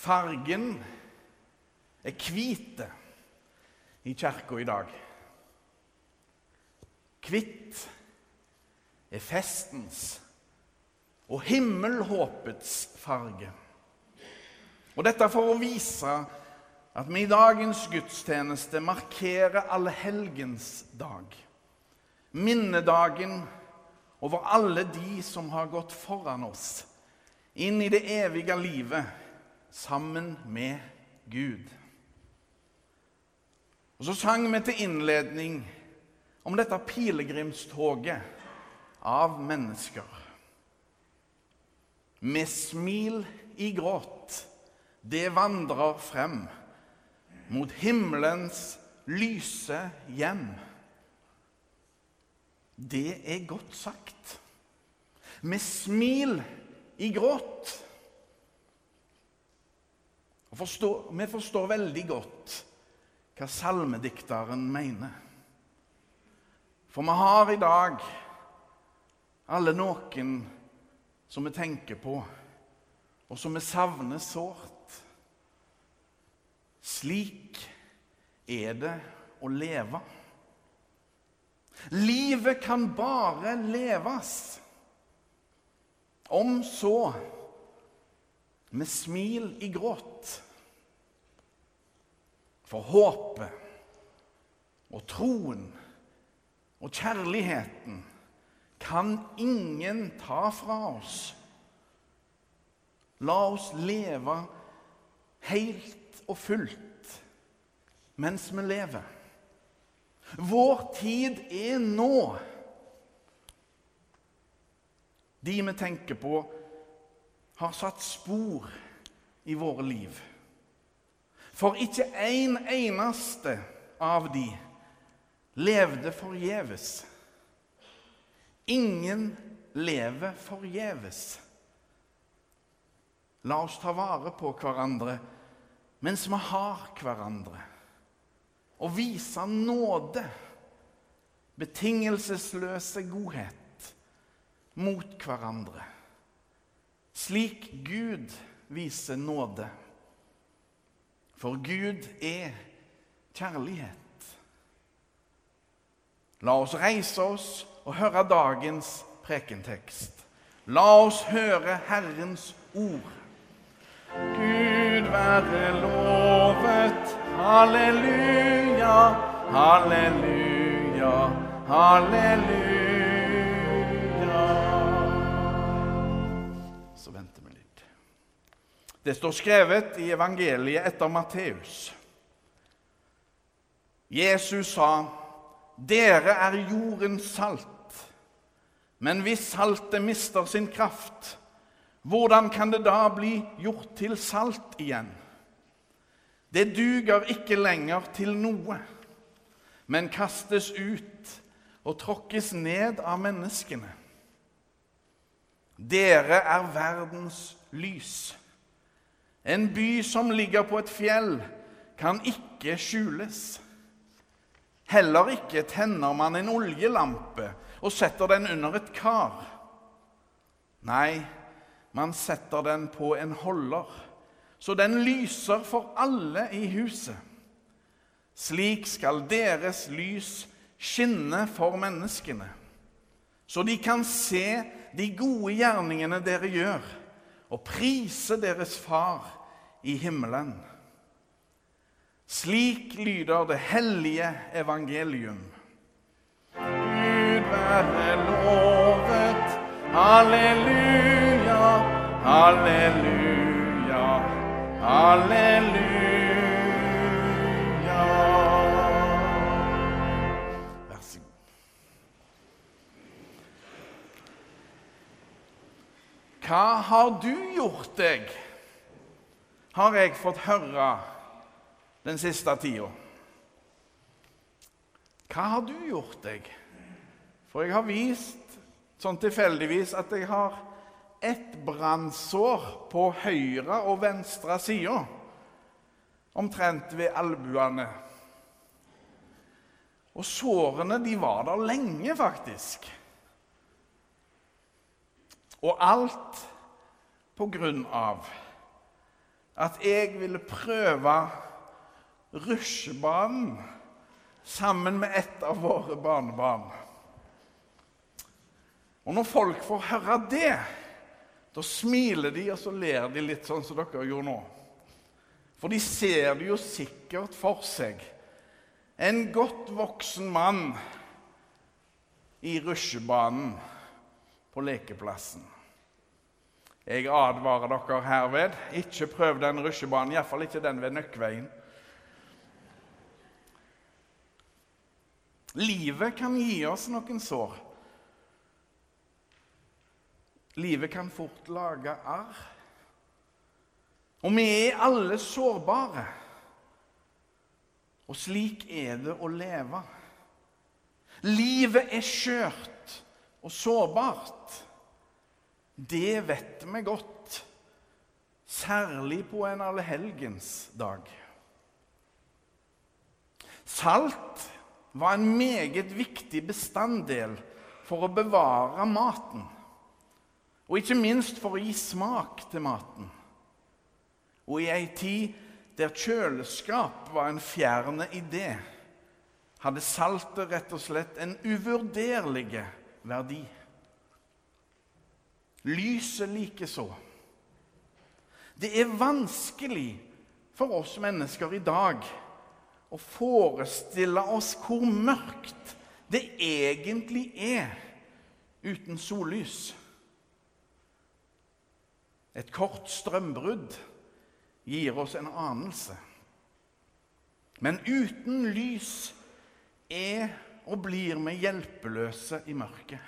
Fargen er hvit i kirka i dag. Hvitt er festens og himmelhåpets farge. Og dette for å vise at vi i dagens gudstjeneste markerer Allehelgens dag. Minnedagen over alle de som har gått foran oss inn i det evige livet sammen med Gud. Og Så sang vi til innledning om dette pilegrimstoget av mennesker. Med smil i gråt, det vandrer frem mot himmelens lyse hjem. Det er godt sagt. Med smil i gråt. Forstår, vi forstår veldig godt hva salmedikteren mener. For vi har i dag alle noen som vi tenker på, og som vi savner sårt. Slik er det å leve. Livet kan bare leves. Om så med smil i gråt. For håpet og troen og kjærligheten kan ingen ta fra oss. La oss leve helt og fullt mens vi lever. Vår tid er nå. De vi tenker på, har satt spor i våre liv. For ikke en eneste av de levde forgjeves. Ingen lever forgjeves. La oss ta vare på hverandre mens vi har hverandre, og vise nåde, betingelsesløse godhet, mot hverandre slik Gud viser nåde. For Gud er kjærlighet. La oss reise oss og høre dagens prekentekst. La oss høre Herrens ord. Gud være lovet. Halleluja, halleluja, halleluja. Det står skrevet i evangeliet etter Matteus. Jesus sa, 'Dere er jordens salt.' Men hvis saltet mister sin kraft, hvordan kan det da bli gjort til salt igjen? Det duger ikke lenger til noe, men kastes ut og tråkkes ned av menneskene. Dere er verdens lys. En by som ligger på et fjell, kan ikke skjules. Heller ikke tenner man en oljelampe og setter den under et kar. Nei, man setter den på en holder, så den lyser for alle i huset. Slik skal deres lys skinne for menneskene, så de kan se de gode gjerningene dere gjør og prise deres Far i himmelen. Slik lyder det hellige evangelium. Gud være lovet. Halleluja, halleluja, halleluja. Hva har du gjort deg? har jeg fått høre den siste tida. Hva har du gjort deg? For jeg har vist sånn tilfeldigvis at jeg har ett brannsår på høyre og venstre side, omtrent ved albuene. Og sårene de var der lenge, faktisk. Og alt på grunn av at jeg ville prøve rusjebanen sammen med et av våre barnebarn. Og når folk får høre det, da smiler de, og så ler de litt sånn som dere gjorde nå. For de ser det jo sikkert for seg. En godt voksen mann i rusjebanen på lekeplassen. Jeg advarer dere herved. Ikke prøv den rusjebanen, iallfall ikke den ved Nøkkveien. Livet kan gi oss noen sår. Livet kan fort lage arr. Og vi er alle sårbare. Og slik er det å leve. Livet er skjørt og sårbart. Det vet vi godt, særlig på en allehelgens dag. Salt var en meget viktig bestanddel for å bevare maten. Og ikke minst for å gi smak til maten. Og i ei tid der kjøleskap var en fjerne idé, hadde saltet rett og slett en uvurderlig verdi. Lyset likeså. Det er vanskelig for oss mennesker i dag å forestille oss hvor mørkt det egentlig er uten sollys. Et kort strømbrudd gir oss en anelse. Men uten lys er og blir vi hjelpeløse i mørket.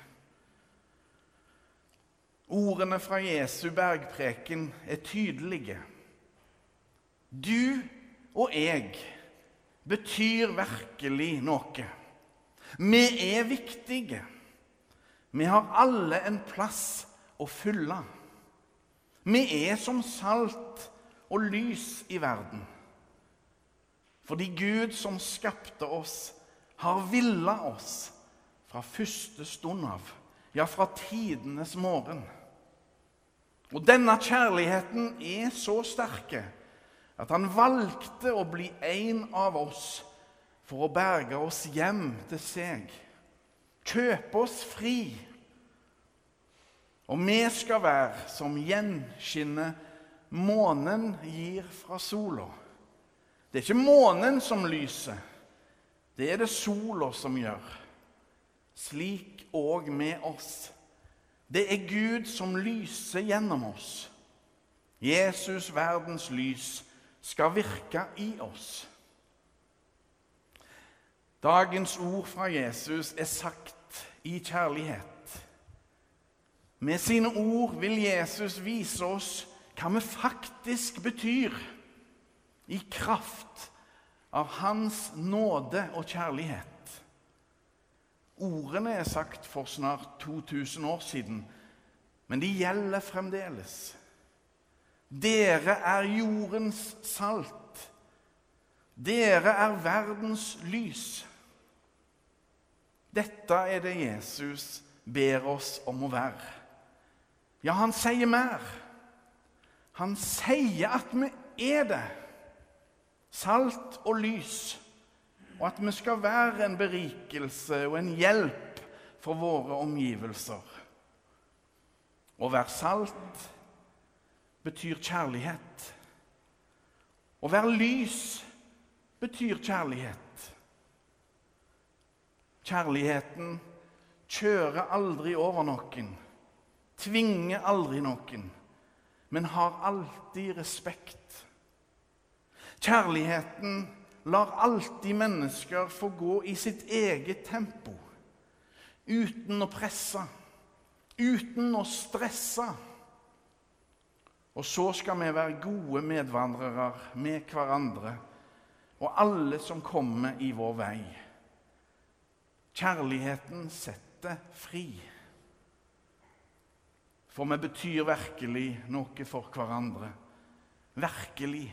Ordene fra Jesu bergpreken er tydelige. Du og jeg betyr virkelig noe. Vi er viktige. Vi har alle en plass å fylle. Vi er som salt og lys i verden. Fordi Gud som skapte oss, har villa oss fra første stund av, ja, fra tidenes morgen. Og denne kjærligheten er så sterke at han valgte å bli en av oss for å berge oss hjem til seg, kjøpe oss fri. Og vi skal være som gjenskinnet månen gir fra sola. Det er ikke månen som lyser, det er det sola som gjør. Slik òg med oss. Det er Gud som lyser gjennom oss. Jesus, verdens lys, skal virke i oss. Dagens ord fra Jesus er sagt i kjærlighet. Med sine ord vil Jesus vise oss hva vi faktisk betyr i kraft av Hans nåde og kjærlighet. Ordene er sagt for snart 2000 år siden, men de gjelder fremdeles. Dere er jordens salt. Dere er verdens lys. Dette er det Jesus ber oss om å være. Ja, han sier mer. Han sier at vi er det. Salt og lys. Og at vi skal være en berikelse og en hjelp for våre omgivelser. Å være salt betyr kjærlighet. Å være lys betyr kjærlighet. Kjærligheten kjører aldri over noen, tvinger aldri noen, men har alltid respekt. Kjærligheten lar alltid mennesker få gå i sitt eget tempo, uten å presse, uten å stresse. Og så skal vi være gode medvandrere med hverandre og alle som kommer i vår vei. Kjærligheten setter fri. For vi betyr virkelig noe for hverandre. Virkelig.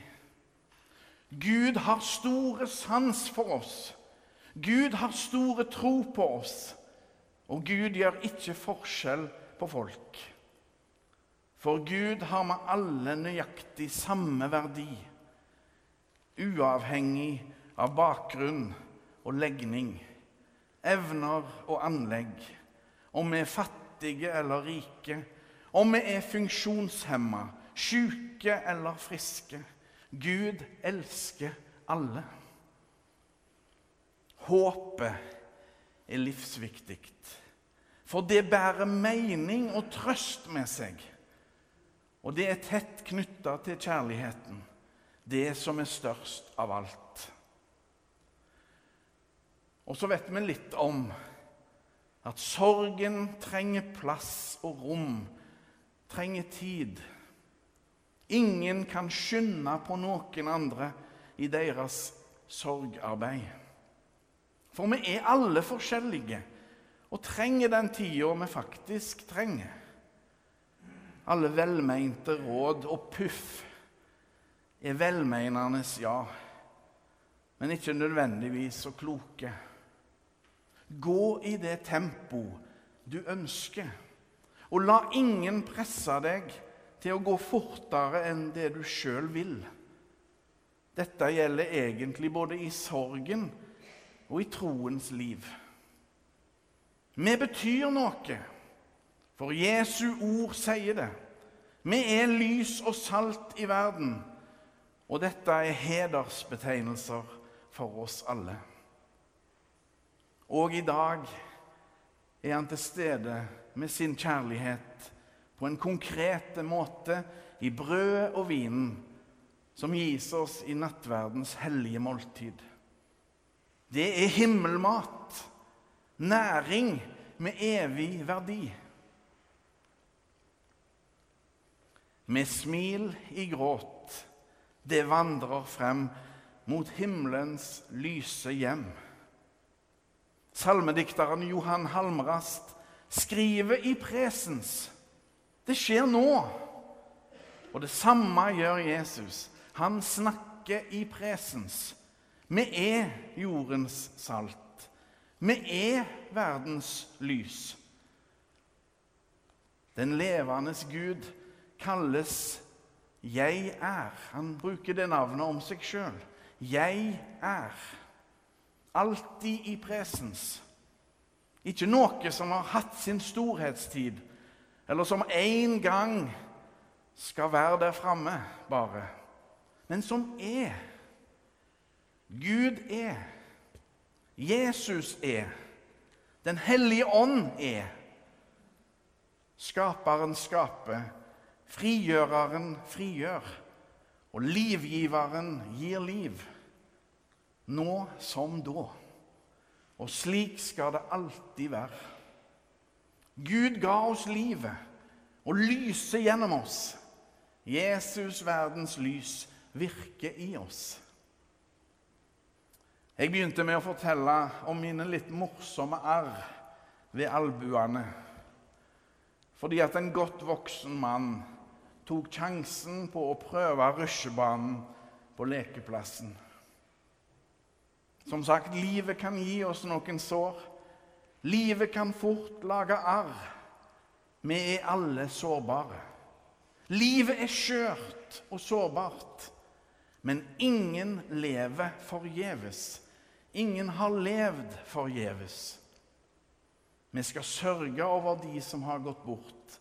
Gud har store sans for oss. Gud har store tro på oss. Og Gud gjør ikke forskjell på folk. For Gud har med alle nøyaktig samme verdi, uavhengig av bakgrunn og legning, evner og anlegg, om vi er fattige eller rike, om vi er funksjonshemma, syke eller friske. Gud elsker alle. Håpet er livsviktig, for det bærer mening og trøst med seg. Og det er tett knytta til kjærligheten, det som er størst av alt. Og så vet vi litt om at sorgen trenger plass og rom, trenger tid. Ingen kan skynde på noen andre i deres sorgarbeid. For vi er alle forskjellige og trenger den tida vi faktisk trenger. Alle velmente råd og puff er velmenendes ja, men ikke nødvendigvis så kloke. Gå i det tempo du ønsker, og la ingen presse deg til å gå fortere enn det du sjøl vil. Dette gjelder egentlig både i sorgen og i troens liv. Vi betyr noe, for Jesu ord sier det. Vi er lys og salt i verden, og dette er hedersbetegnelser for oss alle. Og i dag er han til stede med sin kjærlighet på en konkret måte i brødet og vinen som gis oss i nattverdens hellige måltid. Det er himmelmat, næring med evig verdi. Med smil i gråt, det vandrer frem mot himmelens lyse hjem. Salmedikteren Johan Halmrast skriver i presens. Det skjer nå. Og det samme gjør Jesus. Han snakker i presens. Vi er jordens salt. Vi er verdens lys. Den levende Gud kalles 'Jeg er'. Han bruker det navnet om seg sjøl. 'Jeg er' alltid i presens. Ikke noe som har hatt sin storhetstid, eller som en gang skal være der framme, bare. Men som er. Gud er. Jesus er. Den hellige ånd er. Skaperen skaper. Frigjøreren frigjør. Og livgiveren gir liv nå som da. Og slik skal det alltid være. Gud ga oss livet og lyset gjennom oss. Jesus, verdens lys, virker i oss. Jeg begynte med å fortelle om mine litt morsomme arr ved albuene. Fordi at en godt voksen mann tok sjansen på å prøve rusjebanen på lekeplassen. Som sagt, livet kan gi oss noen sår. Livet kan fort lage arr. Vi er alle sårbare. Livet er skjørt og sårbart. Men ingen lever forgjeves. Ingen har levd forgjeves. Vi skal sørge over de som har gått bort.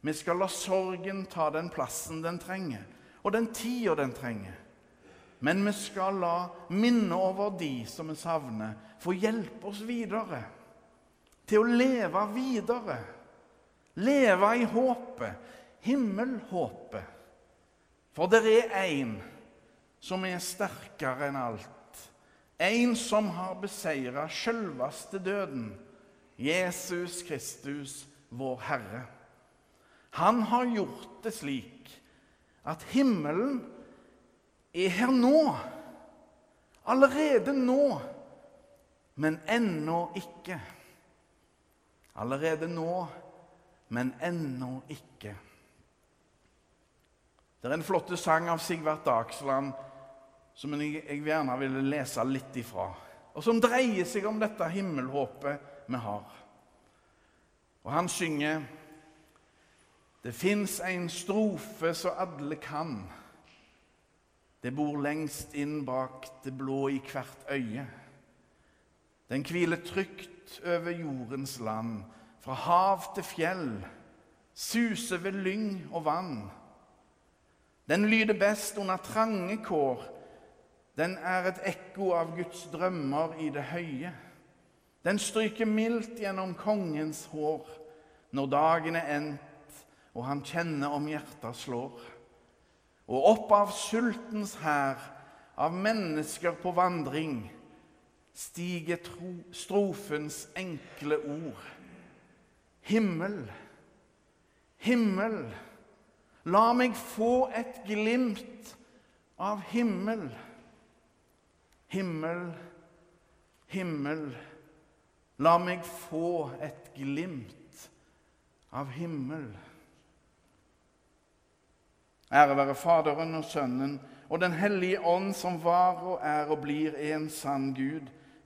Vi skal la sorgen ta den plassen den trenger, og den tida den trenger. Men vi skal la minnet over de som vi savner, få hjelpe oss videre. Til å leve videre. Leve i håpet. Himmelhåpet. For det er én som er sterkere enn alt. En som har beseira sjølveste døden. Jesus Kristus, vår Herre. Han har gjort det slik at himmelen er her nå. Allerede nå. Men ennå ikke. Allerede nå, men ennå ikke. Det er en flott sang av Sigvart Dagsland som jeg, gjerne ville lese litt ifra. Og som dreier seg om dette himmelhåpet vi har. Og han synger Det fins en strofe så alle kan. Det bor lengst inn bak det blå i hvert øye. Den hviler trygt over jordens land, fra hav til fjell, suser ved lyng og vann. Den lyder best under trange kår. Den er et ekko av Guds drømmer i det høye. Den stryker mildt gjennom kongens hår når dagen er endt og han kjenner om hjertet slår. Og opp av sultens hær, av mennesker på vandring, stiger tro, strofens enkle ord. Himmel, himmel, la meg få et glimt av himmel. Himmel, himmel, la meg få et glimt av himmel. Ære være Faderen og Sønnen og Den hellige ånd, som var og er og blir en sann Gud,